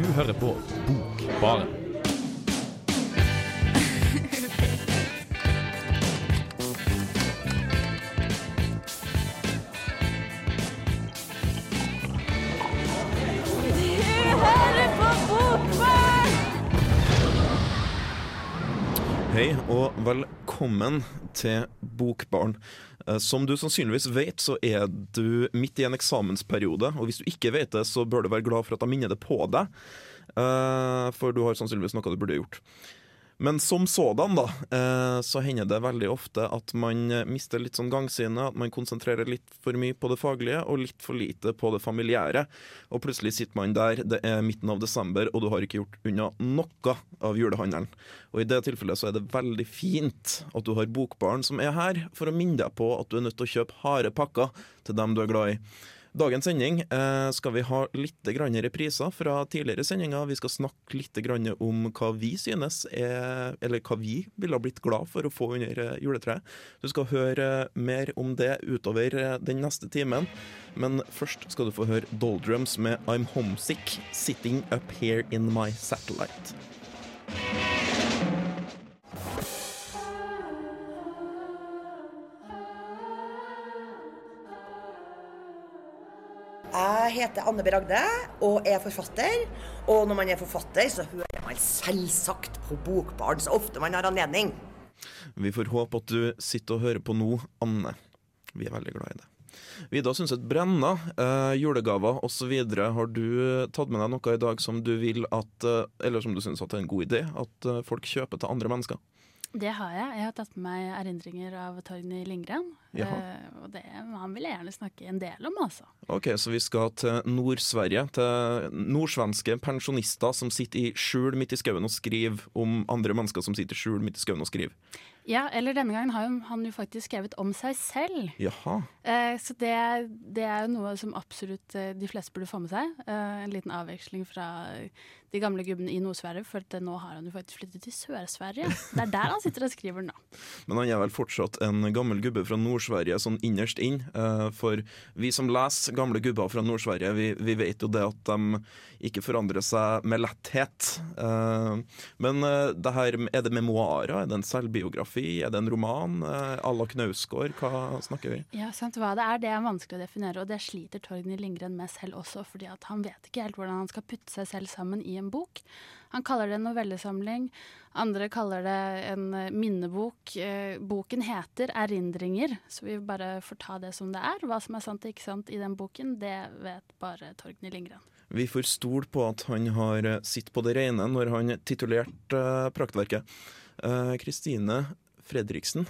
Du hører på Bokbaren. Hei og velkommen til Bokbarn. Eh, Som du sannsynligvis vet, så er du midt i en eksamensperiode. Og hvis du ikke vet det, så bør du være glad for at jeg minner det på deg. Eh, For du har sannsynligvis noe du burde gjort. Men som sådan, da, eh, så hender det veldig ofte at man eh, mister litt sånn gangsynet. At man konsentrerer litt for mye på det faglige og litt for lite på det familiære. Og plutselig sitter man der, det er midten av desember, og du har ikke gjort unna noe av julehandelen. Og i det tilfellet så er det veldig fint at du har Bokbaren som er her, for å minne deg på at du er nødt til å kjøpe harde pakker til dem du er glad i. Dagens sending eh, skal vi ha litt repriser fra tidligere sendinger. Vi skal snakke litt om hva vi synes er Eller hva vi ville blitt glad for å få under eh, juletreet. Du skal høre mer om det utover eh, den neste timen. Men først skal du få høre Doldrums med I'm Homesick, Sitting Up Here In My Satellite. Jeg heter Anne B. Ragde og er forfatter. Og når man er forfatter, så hører man selvsagt på Bokbarn så ofte man har anledning. Vi får håpe at du sitter og hører på nå, Anne. Vi er veldig glad i det. Vidar Sundset Brenna, eh, julegaver osv. Har du eh, tatt med deg noe i dag som du vil at eh, Eller som du syns er en god idé at eh, folk kjøper til andre mennesker? Det har jeg. Jeg har tatt med meg erindringer av Torgny Lindgren. Eh, og det, han vil jeg gjerne snakke en del om, altså. Ok, Så vi skal til Nord-Sverige. Til nordsvenske pensjonister som sitter i skjul midt i skauen og skriver om andre mennesker som sitter i skjul midt i skauen og skriver. Ja, eller denne gangen har han jo faktisk skrevet om seg selv. Jaha. Eh, så det, det er jo noe som absolutt eh, de fleste burde få med seg. Eh, en liten avveksling fra de gamle gubbene i Nord-Sverige, for at, nå har han jo faktisk flyttet til Sør-Sverige. Det er der han sitter og skriver nå. Men han er vel fortsatt en gammel gubbe fra Nord-Sverige, sånn innerst inn. For vi som leser gamle gubber fra Nord-Sverige, vi, vi vet jo det at de ikke forandrer seg med letthet. Men det her, er det memoarer? Er det en selvbiografi? Er det en roman? À la Knausgård? Hva snakker vi? Ja, sant hva det er, det er vanskelig å definere, og det sliter Torgny Lindgren med selv også, fordi han vet ikke helt hvordan han skal putte seg selv sammen i en bok. Han kaller det en novellesamling, andre kaller det en eh, minnebok. Eh, boken heter 'Erindringer', så vi bare får ta det som det er. Hva som er sant og ikke sant i den boken, det vet bare Torgny Lindgren. Vi får stole på at han har eh, sitt på det rene når han titulerte praktverket. Kristine Fredriksen,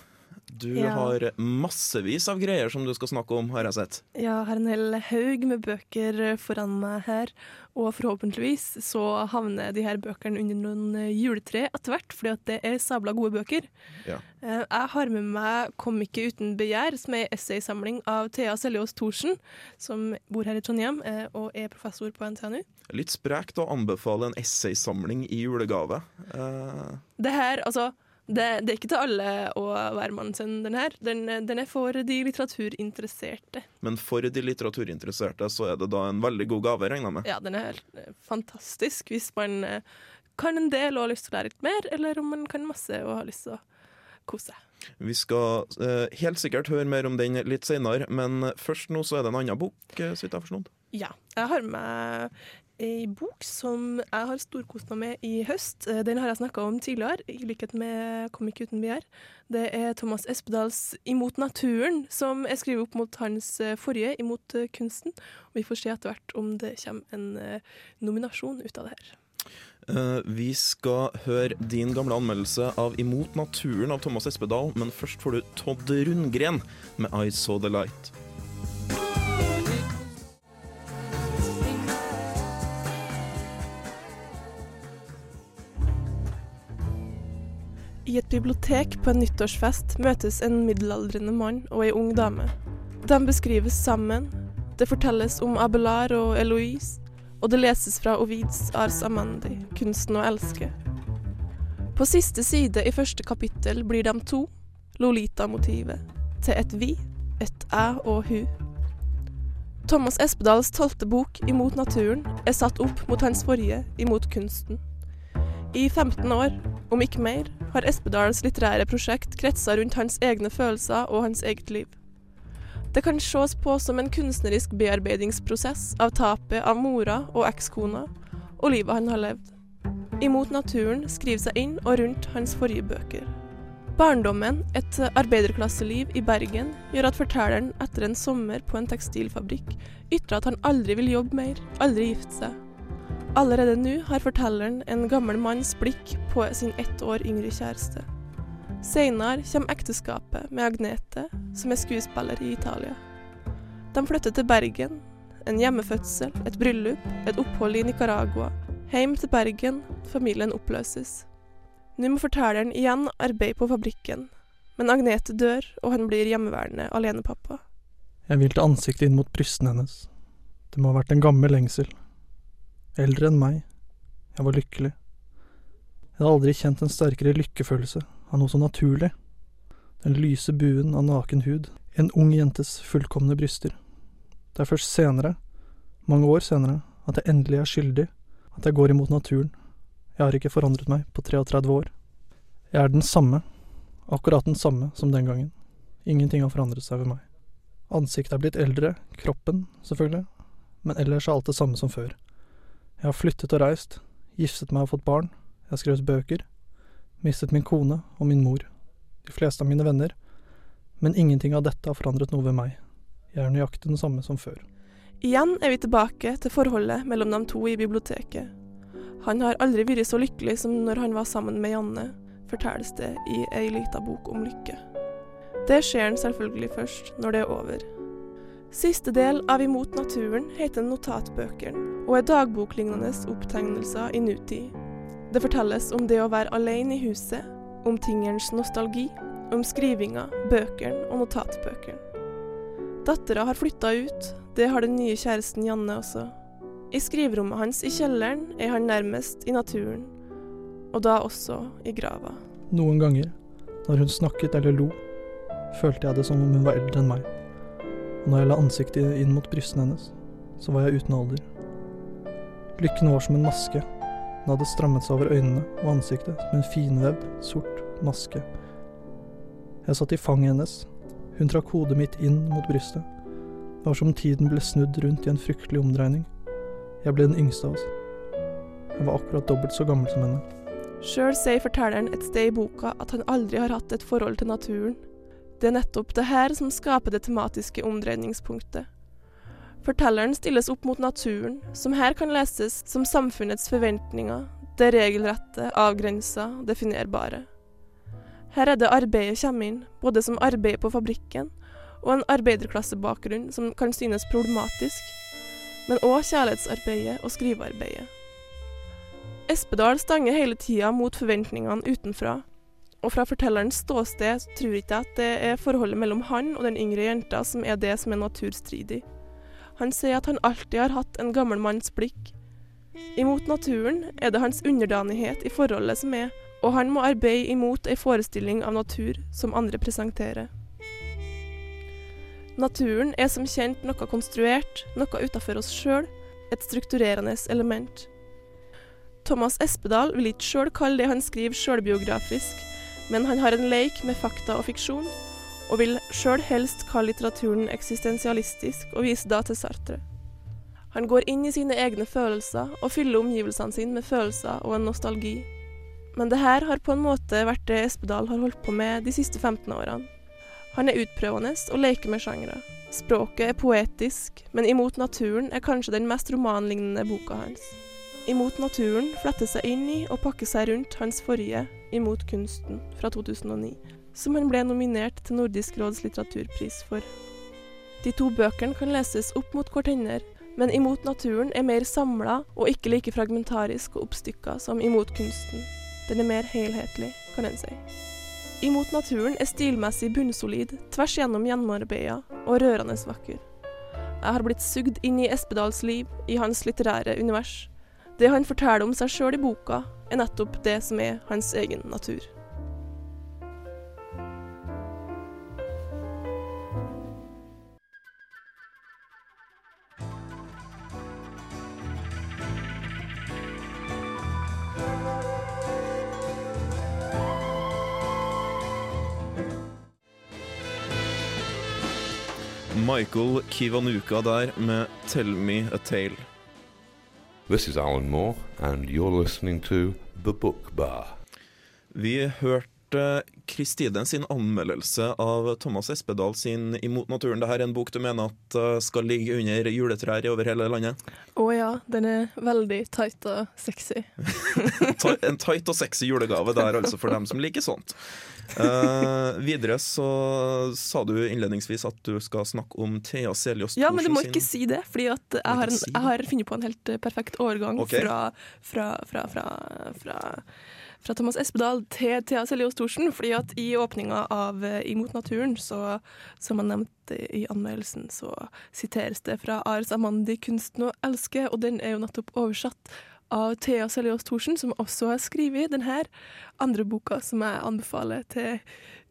du Ja. har massevis av greier som du skal snakke om, har jeg sett. Jeg har en hel haug med bøker foran meg her, og forhåpentligvis så havner de her bøkene under noen juletre etter hvert, fordi at det er sabla gode bøker. Ja. Eh, Jeg har med meg 'Kom ikke uten begjær', som er essaysamling av Thea Seljås Thorsen, som bor her i Trondheim eh, og er professor på NTNU. Litt sprekt å anbefale en essaysamling i julegave. Uh... Det her, altså det, det er ikke til alle å være mannen sin, den her. Den, den er for de litteraturinteresserte. men for de litteraturinteresserte så er det da en veldig god gave, regner jeg med. Ja, den er helt eh, fantastisk hvis man eh, kan en del og har lyst til å lære litt mer, eller om man kan masse og har lyst til å kose seg. Vi skal eh, helt sikkert høre mer om den litt senere, men først nå så er det en annen bok, eh, så vidt jeg har forstått. Ja. Jeg har med ei bok som jeg har storkost meg med i høst. Eh, Den har jeg snakka om tidligere, i likhet med 'Kom ikke uten begjær'. Det er Thomas Espedals 'Imot naturen', som er skrevet opp mot hans eh, forrige 'Imot eh, kunsten'. Vi får se etter hvert om det kommer en nominasjon ut av det her. Vi skal høre din gamle anmeldelse av 'Imot naturen' av Thomas Espedal, men først får du Todd Rundgren med 'I Saw The Light'. I et bibliotek på en nyttårsfest møtes en middelaldrende mann og ei ung dame. De beskrives sammen, det fortelles om Abelard og Eloise, og det leses fra Ovids Ars Amandi, kunsten å elske. På siste side i første kapittel blir de to, Lolita-motivet, til et vi, et jeg og hun. Thomas Espedals tolvte bok, 'Imot naturen', er satt opp mot hans forrige, 'Imot kunsten'. I 15 år, om ikke mer, har Espedals litterære prosjekt kretsa rundt hans egne følelser og hans eget liv. Det kan ses på som en kunstnerisk bearbeidingsprosess av tapet av mora og ekskona, og livet han har levd. Imot naturen skriver seg inn og rundt hans forrige bøker. Barndommen, et arbeiderklasseliv i Bergen, gjør at fortelleren etter en sommer på en tekstilfabrikk ytrer at han aldri vil jobbe mer, aldri gifte seg. Allerede nå har fortelleren en gammel manns blikk på sin ett år yngre kjæreste. Senere kommer ekteskapet med Agnete, som er skuespiller i Italia. De flytter til Bergen. En hjemmefødsel, et bryllup, et opphold i Nicaragua. Hjem til Bergen, familien oppløses. Nå må fortelleren igjen arbeide på fabrikken, men Agnete dør, og han blir hjemmeværende alenepappa. Jeg hvilte ansiktet inn mot brystene hennes. Det må ha vært en gammel lengsel. Eldre enn meg. Jeg var lykkelig. Jeg hadde aldri kjent en sterkere lykkefølelse av noe så naturlig. Den lyse buen av naken hud. En ung jentes fullkomne bryster. Det er først senere, mange år senere, at jeg endelig er skyldig, at jeg går imot naturen. Jeg har ikke forandret meg på 33 år. Jeg er den samme, akkurat den samme som den gangen. Ingenting har forandret seg ved meg. Ansiktet er blitt eldre, kroppen, selvfølgelig, men ellers er alt det samme som før. Jeg har flyttet og reist, giftet meg og fått barn, jeg har skrevet bøker, mistet min kone og min mor, de fleste av mine venner, men ingenting av dette har forandret noe ved meg. Jeg er nøyaktig den samme som før. Igjen er vi tilbake til forholdet mellom de to i biblioteket. Han har aldri vært så lykkelig som når han var sammen med Janne, fortelles det i ei lita bok om lykke. Det skjer han selvfølgelig først når det er over. Siste del av Imot naturen heter Notatbøkene og er dagboklignende opptegnelser i nutid. Det fortelles om det å være alene i huset, om tingerens nostalgi, om skrivinga, bøkene og notatbøkene. Dattera har flytta ut, det har den nye kjæresten Janne også. I skriverommet hans i kjelleren er han nærmest i naturen, og da også i grava. Noen ganger, når hun snakket eller lo, følte jeg det som om hun var eldre enn meg. Når jeg la ansiktet inn mot brystene hennes, så var jeg uten alder. Lykken var som en maske. Den hadde strammet seg over øynene og ansiktet som en finvevd, sort maske. Jeg satt i fanget hennes. Hun trakk hodet mitt inn mot brystet. Det var som tiden ble snudd rundt i en fryktelig omdreining. Jeg ble den yngste av oss. Jeg var akkurat dobbelt så gammel som henne. Sjøl sier fortelleren et sted i boka at han aldri har hatt et forhold til naturen. Det er nettopp det her som skaper det tematiske omdreiningspunktet. Fortelleren stilles opp mot naturen, som her kan leses som samfunnets forventninger, det regelrette, avgrensa, definerbare. Her er det arbeidet kommer inn, både som arbeid på fabrikken og en arbeiderklassebakgrunn som kan synes problematisk, men òg kjærlighetsarbeidet og skrivearbeidet. Espedal stanger hele tida mot forventningene utenfra, og fra fortellerens ståsted tror ikke jeg at det er forholdet mellom han og den yngre jenta som er det som er naturstridig. Han sier at han alltid har hatt en gammel manns blikk. Imot naturen er det hans underdanighet i forholdet som er, og han må arbeide imot ei forestilling av natur som andre presenterer. Naturen er som kjent noe konstruert, noe utafor oss sjøl, et strukturerende element. Thomas Espedal vil ikke sjøl kalle det han skriver sjølbiografisk, men han har en leik med fakta og fiksjon, og vil sjøl helst kalle litteraturen eksistensialistisk, og vise da til Sartre. Han går inn i sine egne følelser og fyller omgivelsene sine med følelser og en nostalgi. Men det her har på en måte vært det Espedal har holdt på med de siste 15 årene. Han er utprøvende og leker med sjangre. Språket er poetisk, men Imot naturen er kanskje den mest romanlignende boka hans. Imot naturen fletter seg inn i og pakker seg rundt hans forrige Imot kunsten fra 2009, som han ble nominert til Nordisk råds litteraturpris for. De to bøkene kan leses opp mot hverandre, men Imot naturen er mer samla og ikke like fragmentarisk og oppstykka som Imot kunsten. Den er mer helhetlig, kan en si. Imot naturen er stilmessig bunnsolid, tvers gjennom gjennomarbeida og rørende vakker. Jeg har blitt sugd inn i Espedals liv, i hans litterære univers. Det han forteller om seg sjøl i boka, er nettopp det som er hans egen natur. Michael Kivanuka der med 'Tell Me A Tale'. This is Alan Moore, and you're listening to The Book Bar. Vi hørte Kristine sin anmeldelse av Thomas Espedal sin 'Imot naturen'. Dette er en bok du mener at eh, skal ligge under juletrær over hele landet? Å ja, den er veldig tight og sexy. En tight og sexy julegave der, altså, for dem som liker sånt. Uh, videre så sa du innledningsvis at du skal snakke om Thea Selios Ja, men du må sin- ikke si det, fordi jeg har, si jeg har funnet på en helt eh, perfekt overgang Ok. fra, fra, fra, fra, fra, Thomas Espedal til Thea Seljås Thorsen. Fordi at i åpninga av eh, Imot naturen, så, som jeg nevnte i anmeldelsen, så siteres det fra Ares Amandi 'Kunsten å elske', og den er jo nettopp oversatt av Thea Seljås Thorsen, som også har skrevet denne andre boka som jeg anbefaler til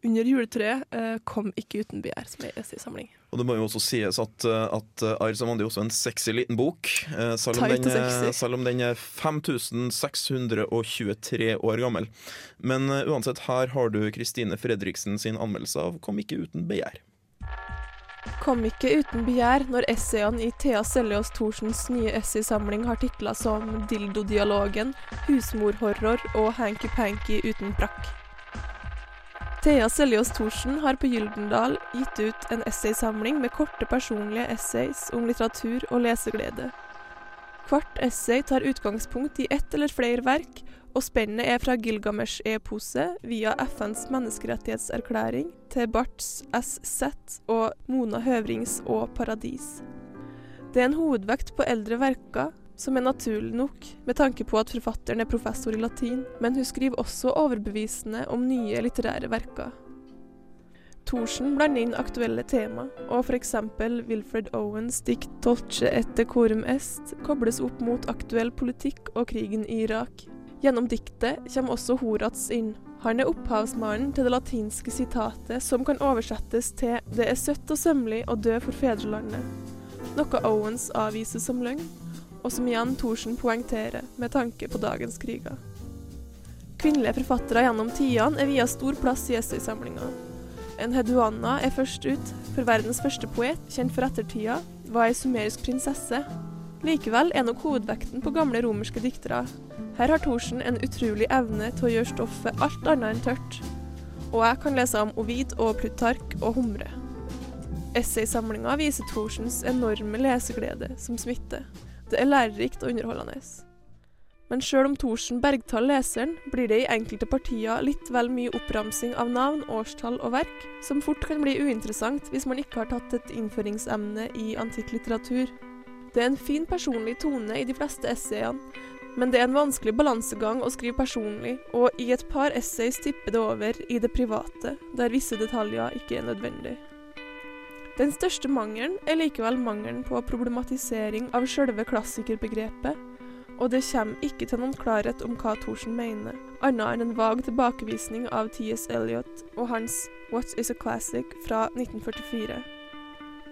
under juletreet, eh, 'Kom ikke uten begjær', som er essaysamling. Og det må jo også sies at, eh, at eh, Ars Amandi er også en sexy liten bok. eh, Selv om, den, selv om den er 5623 år gammel. Men eh, uansett, her har du Kristine Fredriksen sin anmeldelse av 'Kom ikke uten begjær'. Kom ikke uten begjær når essayene i Thea Seljås Thorsens nye essaysamling har titler som Dildodialogen, Husmorhorror og Hanky Panky uten prakk. Thea Seljås Thorsen har på Gyldendal gitt ut en essaysamling med korte personlige essays om litteratur og leseglede. Hvert essay tar utgangspunkt i ett eller flere verk, og spennet er fra Gilgamesh-eposet via FNs menneskerettighetserklæring til Barts SZ og Mona Høvrings Å paradis. Det er en hovedvekt på eldre verker, som er naturlig nok med tanke på at forfatteren er professor i latin, men hun skriver også overbevisende om nye litterære verker. Thorsen blander inn aktuelle tema, og f.eks. Wilfred Owens' dikt Tolche et decorum est' kobles opp mot aktuell politikk og krigen i Irak. Gjennom diktet kommer også Horats inn. Han er opphavsmannen til det latinske sitatet som kan oversettes til 'Det er søtt og sømmelig å dø for fedrelandet', noe Owens avviser som løgn, og som igjen Thorsen poengterer med tanke på dagens kriger. Kvinnelige forfattere gjennom tidene er via stor plass i essaysamlinga. En Heduanna er først ut, for verdens første poet, kjent for ettertida, var ei sumerisk prinsesse. Likevel er nok hovedvekten på gamle romerske diktere. Her har Thorsen en utrolig evne til å gjøre stoffet alt annet enn tørt. Og jeg kan lese om Ovid og Plutark og Humre. Essaysamlinga viser Thorsens enorme leseglede som smitter. Det er lærerikt og underholdende. Men sjøl om Thorsen bergtar leseren, blir det i enkelte partier litt vel mye oppramsing av navn, årstall og verk, som fort kan bli uinteressant hvis man ikke har tatt et innføringsemne i antikk litteratur. Det er en fin personlig tone i de fleste essayene, men det er en vanskelig balansegang å skrive personlig, og i et par essays tipper det over i det private, der visse detaljer ikke er nødvendig. Den største mangelen er likevel mangelen på problematisering av sjølve klassikerbegrepet, og det kommer ikke til noen klarhet om hva Thorsen mener, annet enn en vag tilbakevisning av T.S. Eliot og hans What is a Classic fra 1944.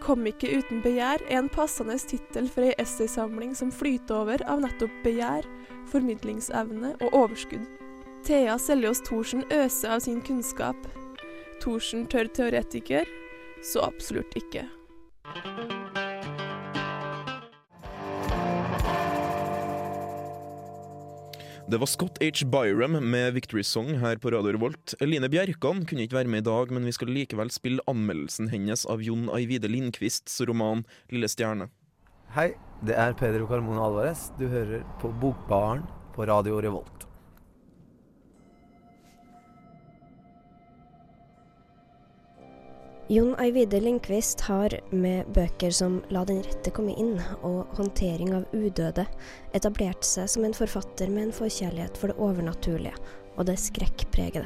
Kom ikke uten begjær er en passende tittel for ei essaysamling som flyter over av nettopp begjær, formidlingsevne og overskudd. Thea Seljås Thorsen øser av sin kunnskap. Thorsen tør teoretiker? Så absolutt ikke. Det var Scott H. Byram med Victory Song her på Radio Revolt. Line Bjerkan kunne ikke være med i dag, men vi skal likevel spille anmeldelsen hennes av Jon Aivide Lindqvists roman 'Lille stjerne'. Hei, det er Pedro Carmona Alvarez. Du hører på Bokbaren på Radio Revolt. Jon Eivide Lindqvist har med bøker som 'La den rette komme inn' og 'Håndtering av udøde' etablert seg som en forfatter med en forkjærlighet for det overnaturlige og det skrekkpregede.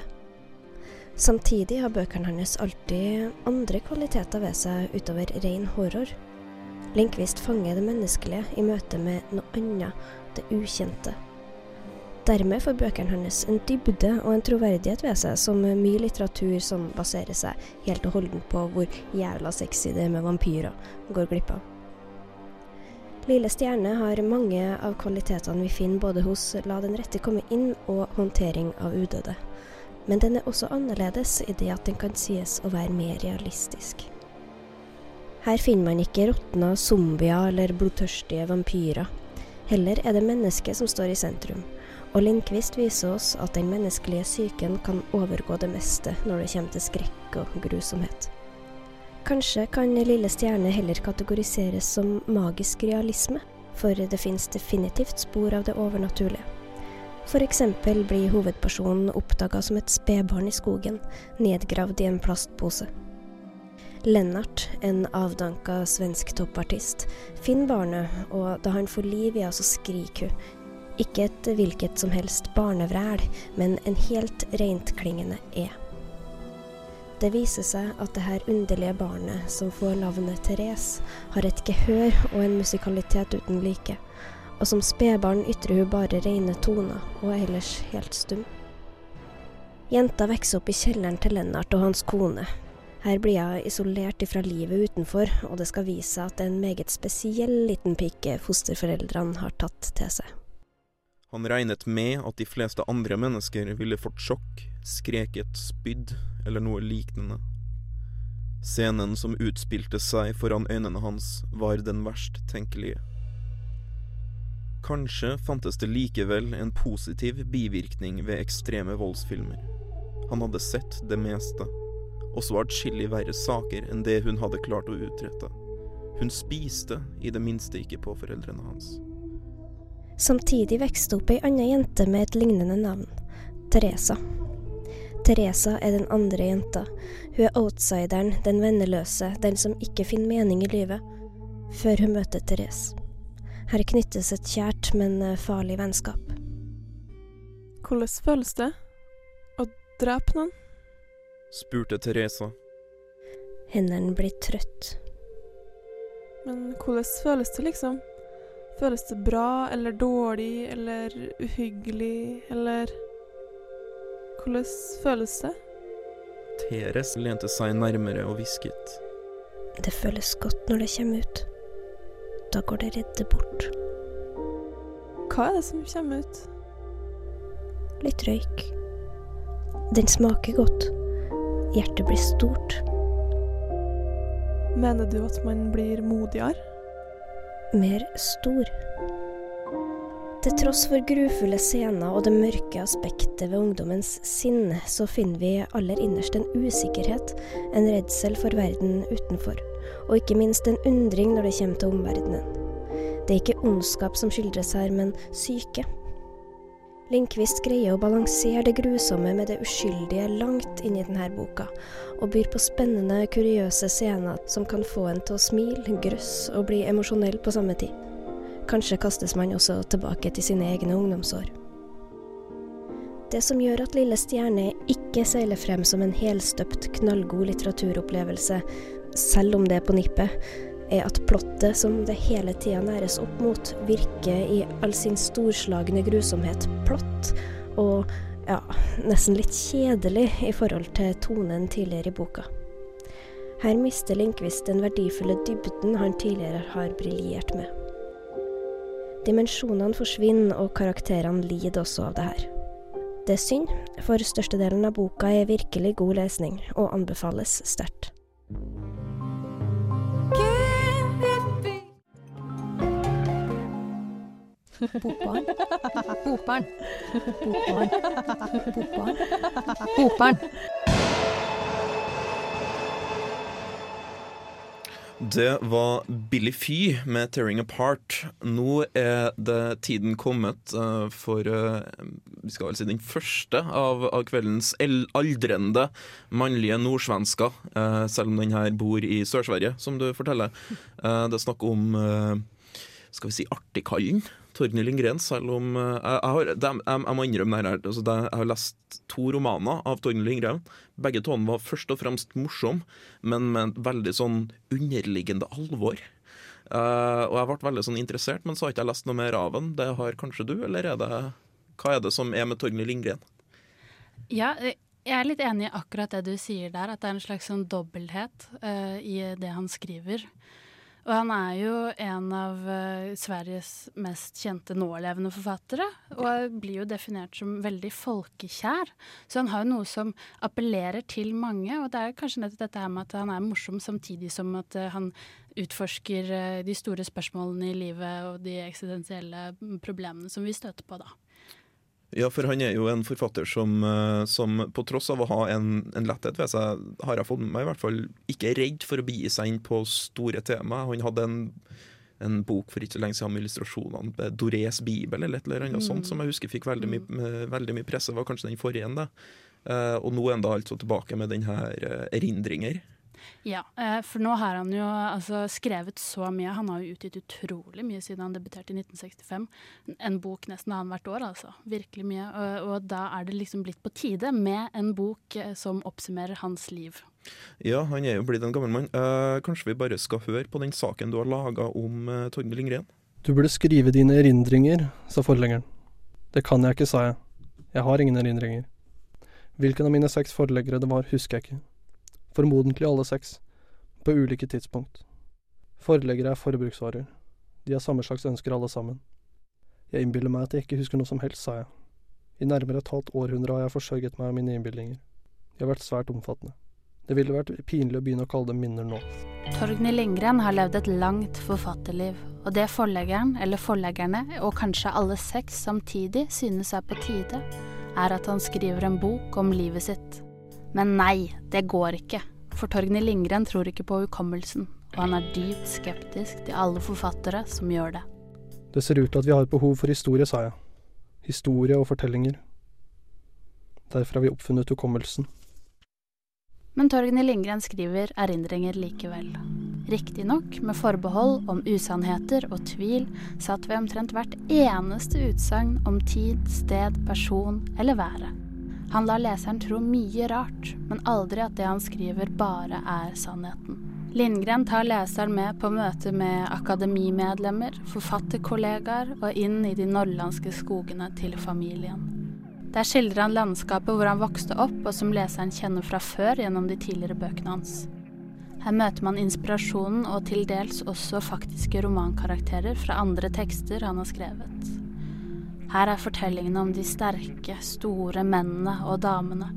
Samtidig har bøkene hans alltid andre kvaliteter ved seg utover ren horror. Lindqvist fanger det menneskelige i møte med noe annet, det ukjente. Dermed får bøkene hans en dybde og en troverdighet ved seg som mye litteratur som baserer seg helt og holdent på hvor jævla sexy det er med vampyrer, går glipp av. Lille stjerne har mange av kvalitetene vi finner både hos La den rette komme inn og Håndtering av udøde. Men den er også annerledes i det at den kan sies å være mer realistisk. Her finner man ikke råtna zombier eller blodtørstige vampyrer. Heller er det mennesket som står i sentrum. Og Lindqvist viser oss at den menneskelige psyken kan overgå det meste når det kommer til skrekk og grusomhet. Kanskje kan Lille stjerne heller kategoriseres som magisk realisme, for det finnes definitivt spor av det overnaturlige. F.eks. blir hovedpersonen oppdaga som et spedbarn i skogen, nedgravd i en plastpose. Lennart, en avdanka svensk toppartist, finner barnet, og da han får liv i henne, så skriker hun. Ikke et hvilket som helst barnevræl, men en helt rentklingende E. Det viser seg at det her underlige barnet, som får navnet Therese, har et gehør og en musikalitet uten like, og som spedbarn ytrer hun bare rene toner, og er ellers helt stum. Jenta vokser opp i kjelleren til Lennart og hans kone. Her blir hun isolert ifra livet utenfor, og det skal vise seg at det er en meget spesiell liten pike fosterforeldrene har tatt til seg. Han regnet med at de fleste andre mennesker ville fått sjokk, skreket, spydd eller noe lignende. Scenen som utspilte seg foran øynene hans, var den verst tenkelige. Kanskje fantes det likevel en positiv bivirkning ved ekstreme voldsfilmer. Han hadde sett det meste, også atskillig verre saker enn det hun hadde klart å utrette. Hun spiste i det minste ikke på foreldrene hans. Samtidig vokste opp ei anna jente med et lignende navn, Teresa. Teresa er den andre jenta. Hun er outsideren, den venneløse, den som ikke finner mening i livet, før hun møter Therese. Her knyttes et kjært, men eh, farlig vennskap. Hvordan føles det å drepe noen? Spurte Teresa. Hendene blir trøtt. Men hvordan føles det, liksom? Føles det bra eller dårlig eller uhyggelig eller Hvordan føles det? Teres lente seg nærmere og hvisket. Det føles godt når det kommer ut. Da går det redde bort. Hva er det som kommer ut? Litt røyk. Den smaker godt. Hjertet blir stort. Mener du at man blir modigere? Mer stor. Til tross for grufulle scener og det mørke aspektet ved ungdommens sinn, så finner vi aller innerst en usikkerhet, en redsel for verden utenfor, og ikke minst en undring når det kommer til omverdenen. Det er ikke ondskap som skildres her, men syke. Lindqvist greier å balansere det grusomme med det uskyldige langt inn i denne boka, og byr på spennende, kuriøse scener som kan få en til å smile, grøsse og bli emosjonell på samme tid. Kanskje kastes man også tilbake til sine egne ungdomsår. Det som gjør at Lille stjerne ikke seiler frem som en helstøpt, knallgod litteraturopplevelse, selv om det er på nippet, er at plottet som det hele tida næres opp mot, virker i all sin storslagne grusomhet platt og ja, nesten litt kjedelig i forhold til tonen tidligere i boka. Her mister Lindqvist den verdifulle dybden han tidligere har briljert med. Dimensjonene forsvinner, og karakterene lider også av det her. Det er synd, for størstedelen av boka er virkelig god lesning, og anbefales sterkt. Bokbarn. Bokbarn. Bokbarn. Bokbarn. Bokbarn. Det var Billy Fy med 'Tearing Apart'. Nå er det tiden kommet uh, for uh, vi skal vel si den første av, av kveldens aldrende mannlige nordsvensker. Uh, selv om den her bor i Sør-Sverige, som du forteller. det er snakk om skal vi si artigkallen. Torgny Lindgren, selv om jeg, jeg, har, det, jeg, jeg, må innrømme det her. Altså det, jeg har lest to romaner av Torgny Lindgren. Begge to var først og fremst morsomme, men med et veldig sånn underliggende alvor. Uh, og jeg ble veldig sånn interessert, men så har ikke jeg lest noe mer av den. Det har kanskje du, eller er det, hva er det som er med Torgny Lindgren? Ja, jeg er litt enig i akkurat det du sier der, at det er en slags sånn dobbelthet uh, i det han skriver. Og han er jo en av uh, Sveriges mest kjente nålevende forfattere, og blir jo definert som veldig folkekjær. Så han har jo noe som appellerer til mange, og det er kanskje nettopp dette her med at han er morsom samtidig som at uh, han utforsker uh, de store spørsmålene i livet og de eksistensielle problemene som vi støter på, da. Ja, for han er jo en forfatter som, eh, som på tross av å ha en, en, letthet ved seg, har jeg fått med meg i hvert fall ikke er redd for å begi seg inn på store tema. Han hadde en, en bok for ikke så lenge siden med illustrasjonene, Dorés bibel eller et eller annet mm. sånt, som jeg husker fikk veldig mye, mm. veldig mye presse. var kanskje den forrige. Uh, og nå er han da altså tilbake med den her uh, erindringer. Ja, eh, for nå har han jo altså, skrevet så mye. Han har jo utgitt utrolig mye siden han debuterte i 1965. En bok nesten annethvert år, altså. Virkelig mye. Og, og, da er det liksom blitt på tide med en bok eh, som oppsummerer hans liv. Ja, han er jo blitt en gammel mann. Eh, kanskje vi bare skal høre på den saken du har laga om eh, Torgny Lindgren? Du burde skrive dine erindringer, sa forleggeren. Det kan jeg ikke, sa jeg. Jeg har ingen erindringer. Hvilken av mine seks forleggere det var, husker jeg ikke formodentlig alle seks, på ulike tidspunkt. Forleggere er forbruksvarer. De har samme slags ønsker alle sammen. Jeg innbiller meg at jeg ikke husker noe som helst, sa jeg. I nærmere et halvt århundre har jeg forsørget meg av mine innbildinger. De har vært svært omfattende. Det ville vært pinlig å begynne å kalle dem minner nå. Torgny Lindgren har levd et langt forfatterliv, og det forleggeren, eller forleggerne, og kanskje alle seks samtidig synes er på tide, er at han skriver en bok om livet sitt. Men nei, det går ikke. For Torgny Lindgren tror ikke på hukommelsen, og han er dypt skeptisk til alle forfattere som gjør det. Det ser ut til at vi har et behov for historie, sa jeg. Historie og fortellinger. Derfor har vi oppfunnet hukommelsen. Men Torgny Lindgren skriver erindringer likevel. Riktignok med forbehold om usannheter og tvil satt ved omtrent hvert eneste utsagn om tid, sted, person eller været. Han lar leseren tro mye rart, men aldri at det han skriver bare er sannheten. Lindgren tar leseren med på møte med akademimedlemmer, forfatterkollegaer og inn i de norrlandske skogene til familien. Der skildrer han landskapet hvor han vokste opp, og som leseren kjenner fra før gjennom de tidligere bøkene hans. Her møter man inspirasjonen og til dels også faktiske romankarakterer fra andre tekster han har skrevet. Her er fortellingene om de sterke, store mennene og damene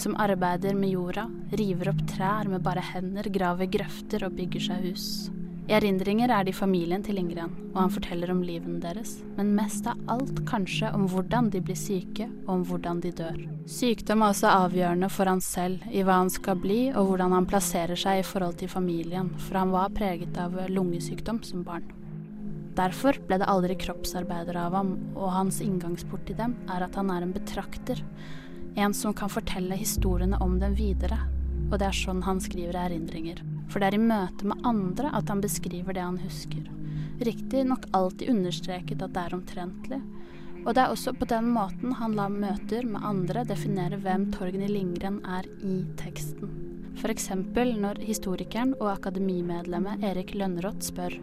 som arbeider med jorda, river opp trær med bare hender, graver grøfter og bygger seg hus. I erindringer er de familien til Ingrid, og han forteller om livene deres, men mest av alt kanskje om hvordan de blir syke, og om hvordan de dør. Sykdom er også avgjørende for han selv, i hva han skal bli, og hvordan han plasserer seg i forhold til familien, for han var preget av lungesykdom som barn. Derfor ble det aldri kroppsarbeidere av ham, og hans inngangsport til dem er at han er en betrakter. En som kan fortelle historiene om dem videre. Og det er sånn han skriver erindringer. For det er i møte med andre at han beskriver det han husker. Riktignok alltid understreket at det er omtrentlig. Og det er også på den måten han lar møter med andre definere hvem Torgny Lindgren er i teksten. F.eks. når historikeren og akademimedlemmet Erik Lønneroth spør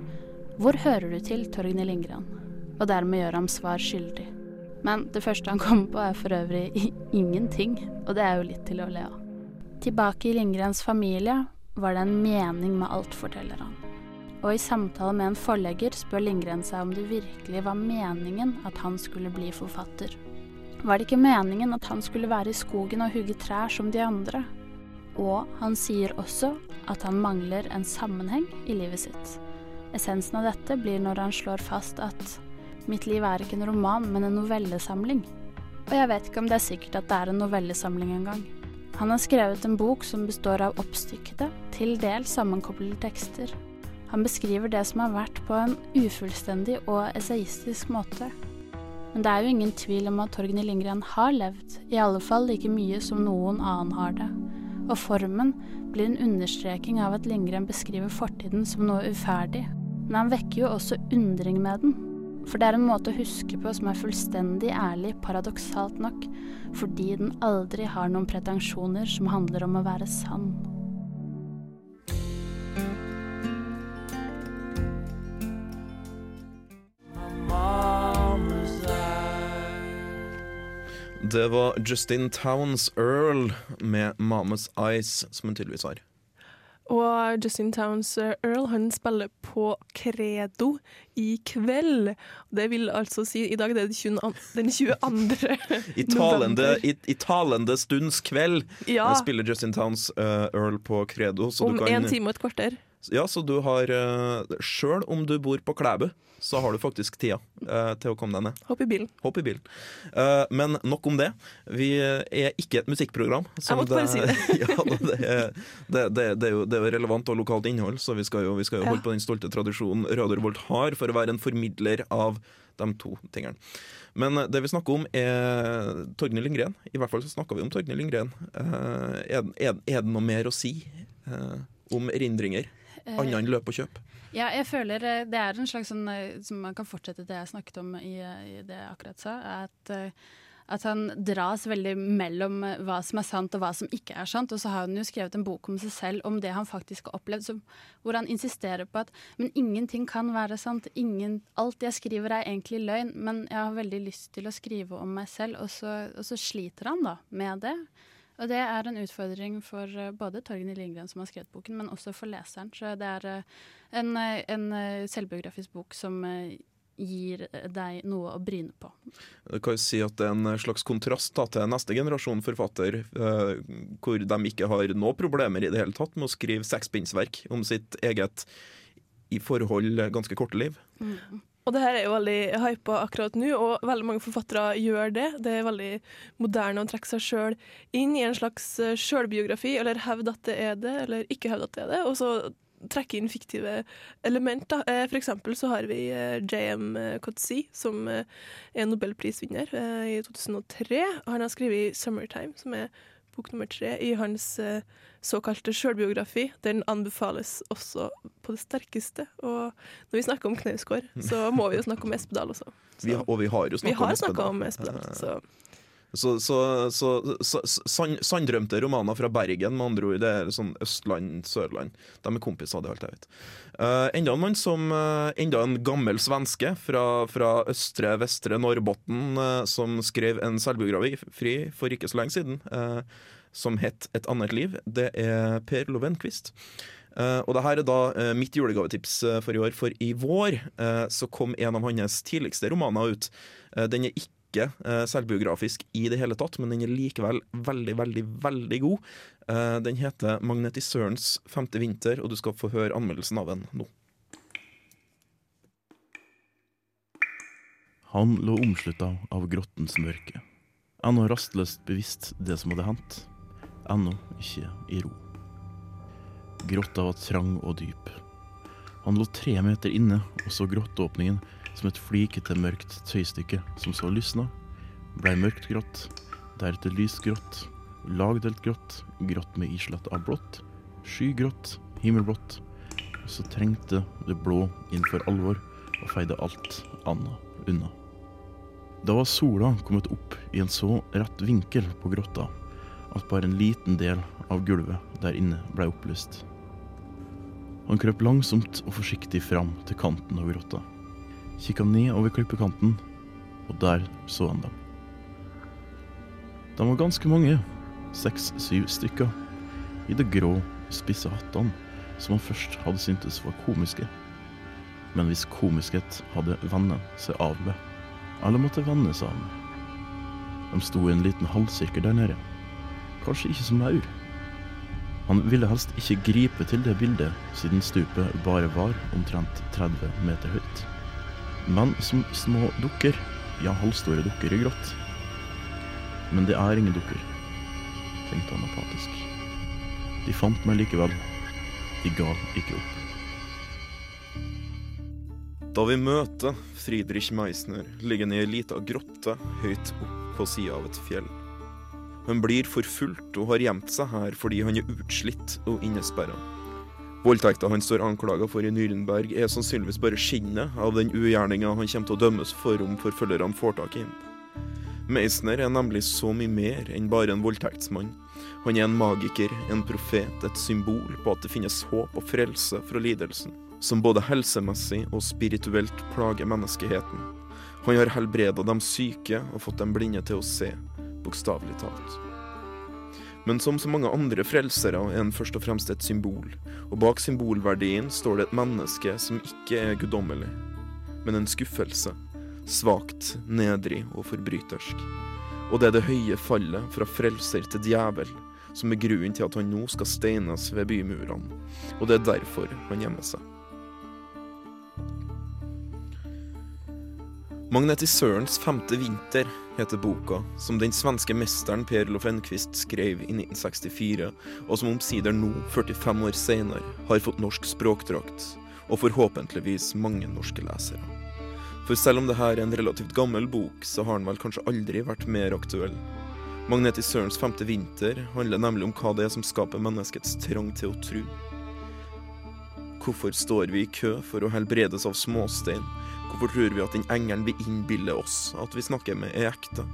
hvor hører du til, Torgny Lindgren? Og dermed gjør ham svar skyldig. Men det første han kommer på, er for øvrig ingenting, og det er jo litt til å le av. Tilbake i Lindgrens familie var det en mening med alt, forteller han. Og i samtale med en forlegger spør Lindgren seg om det virkelig var meningen at han skulle bli forfatter. Var det ikke meningen at han skulle være i skogen og hugge trær som de andre? Og han sier også at han mangler en sammenheng i livet sitt. Essensen av dette blir når han slår fast at mitt liv er ikke en roman, men en novellesamling. Og jeg vet ikke om det er sikkert at det er en novellesamling engang. Han har skrevet en bok som består av oppstykkede, til dels sammenkoblede tekster. Han beskriver det som har vært på en ufullstendig og essayistisk måte. Men det er jo ingen tvil om at Torgny Lindgren har levd, i alle fall like mye som noen annen har det. Og formen blir en understreking av at Lindgren beskriver fortiden som noe uferdig, men han vekker jo også undring med den. For det er en måte å huske på som er fullstendig ærlig, paradoksalt nok, fordi den aldri har noen pretensjoner som handler om å være sann. Det var Justin Towns Earl med 'Mamas Eyes', som hun tydeligvis har. Og Justin Towns eh, Earl han spiller på Credo i kveld. Det vil altså si I dag det er det 20, den 22. I talende, i, i talende stunds kveld Ja. eh, spiller Justin Towns uh, Earl på Credo. Så Om du kan, en time og et kvarter. Ja, så du har uh, Sjøl om du bor på Klæbu, så har du faktisk tida uh, til å komme deg ned. Hopp i bilen. Hopp i bilen. Uh, men nok om det. Vi er ikke et musikkprogram. som måtte bare si det. ja, det, er, det, det, det, er jo, det er relevant og lokalt innhold, så vi skal jo, vi skal jo Ja. holde på den stolte tradisjonen Radio Revolt har for å være en formidler av de to tingene. Men eh, det vi snakker om, er Torgny Lindgren. I hvert fall så snakker vi om Torgny Lindgren. Uh, er, er, er det noe mer å si om erindringer? Eh, Annet enn løp og kjøp? Ja, jeg føler eh, det er en slags sånn eh, som man kan fortsette det jeg snakket om i, i det jeg akkurat sa. At, at han dras veldig mellom hva som er sant og hva som ikke er sant. Og så har han jo skrevet en bok om seg selv, om det han faktisk har opplevd, så, hvor han insisterer på at men ingenting kan være sant. Ingen, alt jeg skriver er egentlig løgn, men jeg har veldig lyst til å skrive om meg selv. Og så, og så sliter han da med det. Og det er en utfordring for eh, både Torgny Lindgren, som har skrevet boken, men også for leseren. Så det er eh, en, eh, en selvbiografisk bok som gir deg noe å bryne på. Du kan jo si at det er en slags kontrast da, til neste generasjon forfatter, eh, hvor de ikke har noe problemer i det hele tatt med å skrive sekspinnsverk om sitt eget i forhold ganske korte liv. Og det her er jo veldig hypa akkurat nå, og veldig mange forfattere gjør det. Det er veldig moderne å trekke seg sjøl inn i en slags eh, sjølbiografi, eller hevde at det er det, eller ikke hevde at det er det, og så trekke inn fiktive elementer. Eh, For eksempel så har vi eh, J.M. Coetzee, som er nobelprisvinner i 2003. Han har skrevet 'Summertime', som er bok nummer tre i hans eh, såkalte sjølbiografi. Den anbefales også på det sterkeste. Og når vi snakker om Knausgård, så må vi jo snakke om Espedal også. Vi, og vi har jo snakka om Espedal. om Espedal, så Så, så, så, sanndrømte romaner fra Bergen, med andre ord. Det er sånn Østland, Sørland. De er kompiser, det alt jeg vet. Uh, enda en mann som uh, Enda en gammel svenske fra, fra østre, vestre Norrbotten uh, som skrev en selvbiografi fri for ikke så lenge siden, som het Et annet liv. Det er Per Lovenquist. Uh, og det her er da uh, mitt julegavetips uh, for i år, for i vår så kom en av hans tidligste romaner ut. Den er ikke eh, selvbiografisk i det hele tatt, men den er likevel veldig, veldig, veldig god. Eh, den heter 'Magnetisørens femte vinter', og du skal få høre anmeldelsen av den nå. Han lå omslutta av grottens mørke. Ennå rastløst bevisst det som hadde hendt. Ennå ikke i ro. Grotta var trang og dyp. Han lå tre meter inne og så grotteåpningen som et flikete mørkt tøystykke som så lysna, blei mørkt grått, deretter lysgrått, lagdelt grått, grått med islett av blått, skygrått, himmelblått, og så trengte det blå inn for alvor og feide alt annet unna. Da var sola kommet opp i en så rett vinkel på grotta at bare en liten del av gulvet der inne ble opplyst. Han krøp langsomt og forsiktig fram til kanten av grotta. Kikka ned over klippekanten, og der så han dem. De var ganske mange, seks-syv stykker, i de grå, spisse hattene som han først hadde syntes var komiske. Men hvis komiskhet hadde vennet seg av med, eller måtte venne seg av med. De sto i en liten halvsirkel der nede, kanskje ikke som maur. Han ville helst ikke gripe til det bildet, siden stupet bare var omtrent 30 meter høyt. Men som små dukker, ja, halvstore dukker i grått. Men det er ingen dukker, tenkte han apatisk. De fant meg likevel. De ga ikke opp. Da vi møter Friedrich Meisner, ligger han i ei lita grotte høyt opp på sida av et fjell. Han blir forfulgt og har gjemt seg her fordi han er utslitt og innesperra. Voldtekta han står anklaga for i Nürnberg, er sannsynligvis bare skinnet av den ugjerninga han kommer til å dømmes for om forfølgerne får tak i ham. Meisner er nemlig så mye mer enn bare en voldtektsmann. Han er en magiker, en profet, et symbol på at det finnes håp og frelse fra lidelsen, som både helsemessig og spirituelt plager menneskeheten. Han har helbreda de syke og fått de blinde til å se, bokstavelig talt. Men som så mange andre frelsere er han først og fremst et symbol, og bak symbolverdien står det et menneske som ikke er guddommelig, men en skuffelse. Svakt, nedrig og forbrytersk. Og det er det høye fallet fra frelser til djevel som er grunnen til at han nå skal steines ved bymurene, og det er derfor han gjemmer seg. Magnetisørens femte vinter heter boka, som den svenske mesteren Per Olof Enquist skrev i 1964, og som omsider nå, 45 år senere, har fått norsk språkdrakt, og forhåpentligvis mange norske lesere. For selv om dette er en relativt gammel bok, så har den vel kanskje aldri vært mer aktuell. Magnetisørens femte vinter handler nemlig om hva det er som skaper menneskets trang til å tro. Hvorfor står vi i kø for å helbredes av småstein? Hvorfor tror vi at den engelen vi innbiller oss at vi snakker med, er ekte?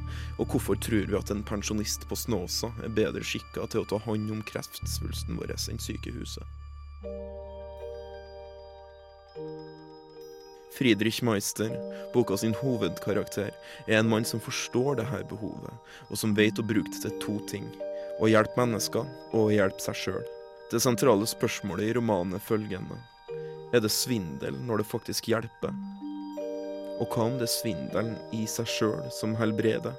Og hvorfor tror vi at en pensjonist på Snåsa er bedre skikka til å ta hånd om kreftsvulsten vår enn sykehuset? Friedrich Meister, boka sin hovedkarakter, er en mann som forstår dette behovet, og som vet å bruke det til to ting. Å hjelpe mennesker og å hjelpe seg sjøl. Det sentrale spørsmålet i romanen er følgende. Er det svindel når det faktisk hjelper? Og hva om det er svindelen i seg sjøl som helbreder?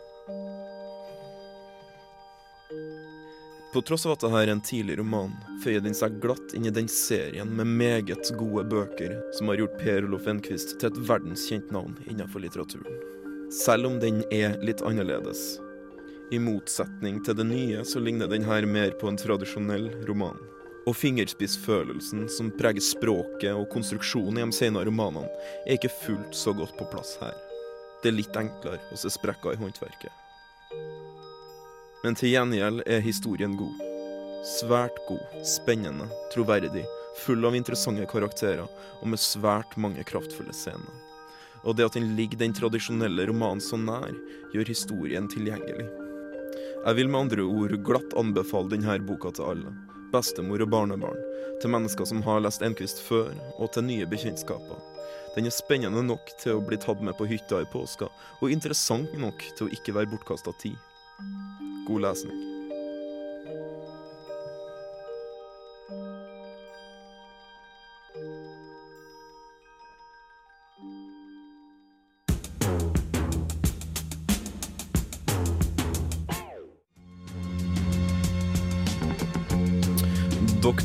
På tross av at dette er en tidlig roman, føyer den seg glatt inn i den serien med meget gode bøker som har gjort Per Olof Enquist til et verdenskjent navn innenfor litteraturen. Selv om den er litt annerledes. I motsetning til det nye så ligner den her mer på en tradisjonell roman. Og fingerspissfølelsen som preger språket og konstruksjonen i de senere romanene, er ikke fullt så godt på plass her. Det er litt enklere å se sprekker i håndverket. Men til gjengjeld er historien god. Svært god, spennende, troverdig, full av interessante karakterer og med svært mange kraftfulle scener. Og det at den ligger den tradisjonelle romanen så nær, gjør historien tilgjengelig. Jeg vil med andre ord glatt anbefale denne boka til alle. Bestemor og barnebarn. Til mennesker som har lest Enquist før, og til nye bekjentskaper. Den er spennende nok til å bli tatt med på hytta i påska, og interessant nok til å ikke være bortkasta tid. God lesning.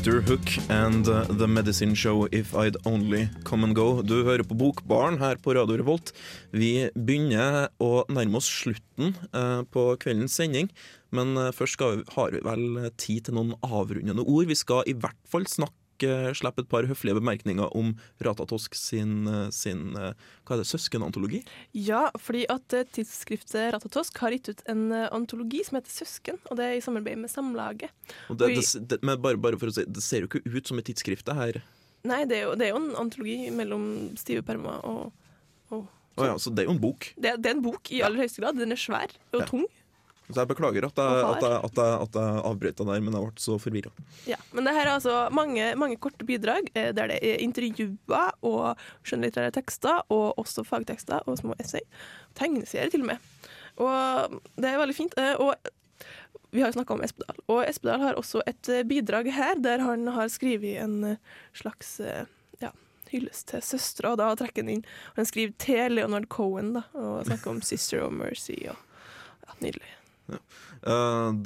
Dr. Hook and uh, The Medicine Show If I'd Only Come and Go. Du hører på Bokbaren her på Radio Revolt. Vi begynner å nærme oss slutten uh, på kveldens sending. Men uh, først vi, har vi vel tid til noen avrundende ord. Vi skal i hvert fall snakke slippe et par høflige bemerkninger om Ratatosk sin, sin hva er det, søskenantologi? Ja, fordi at eh, tidsskriftet Ratatosk har gitt ut en eh, antologi som heter Søsken, og det er i samarbeid med Samlaget. Det, det, det, men bare, bare for å si, det ser jo ikke ut som et tidsskrift, det her. Nei, det er, jo, det er jo en antologi mellom stive permer og, og oh, ja, så det er jo en bok. det, det er en bok i aller høyeste grad. Den er svær og Ja. tung. Så jeg beklager at jeg, at jeg, at jeg, at jeg avbrøt deg der, men jeg ble så forvirra. Ja, men det her er altså mange, mange korte bidrag eh, der det er intervjuer og skjønnlitterære tekster, og også fagtekster og små essay. Tegneserier til og med. Og det er veldig fint. eh, Og vi har snakka om Espedal, og Espedal har også et eh, bidrag her der han har skrevet en slags hylles ja, hyllest til søstera, og da trekker han inn Han skriver til Leonard Cohen da, og snakker om Sister of Mercy. Og, ja, nydelig. Uh,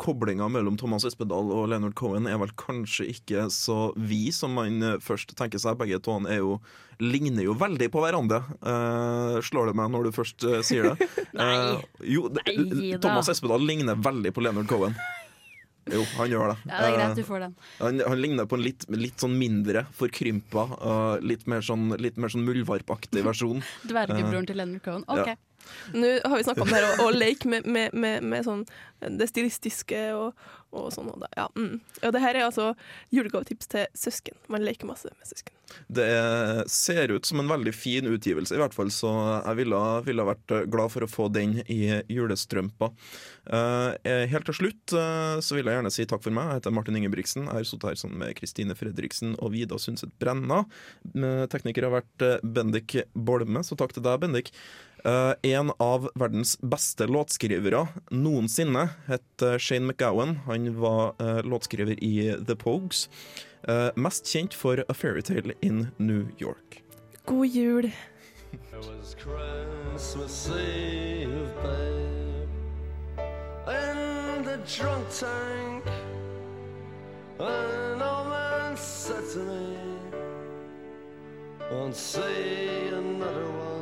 Koblinga mellom Thomas Espedal og Leonard Cohen er vel kanskje ikke så vid som man eh, først tenker seg. Begge to er jo, ligner jo veldig på hverandre, uh, slår det meg når du først uh, sier det. Nei. Eh, jo, Nei. Thomas Espedal ligner veldig på Leonard Cohen. Jo, han gjør det. Ja, det er greit, Eh, du får den. han, han ligner på en litt, litt sånn mindre, forkrympa, litt mer sånn, litt mer sånn muldvarpaktig versjon. Dvergebroren til Leonard Cohen. OK. Ja. Nå har vi snakka om det her, og, og leke med, med, med, med sånn det stilistiske og, og sånn. Og det, ja, mm. ja, det her er altså julegavetips til søsken. Man leker masse med søsken. Det er, ser ut som en veldig fin utgivelse, i hvert fall, så jeg ville, ville vært glad for å få den i julestrømpa. Uh, helt til slutt uh, så vil jeg gjerne si takk for meg. Jeg heter Martin Ingebrigtsen. Jeg har sittet her sammen med Kristine Fredriksen og Vida Sundset Brenna. Tekniker har vært Bendik Bolme, så takk til deg, Bendik. Eh, en av verdens beste låtskrivere noensinne het eh, Shane McGowan. Han var eh, låtskriver i The Pogues. Mest kjent for A Fairytale in New York. God jul. It was Christmas Eve, babe, in the drunk tank. An old man said to me, Won't see another one.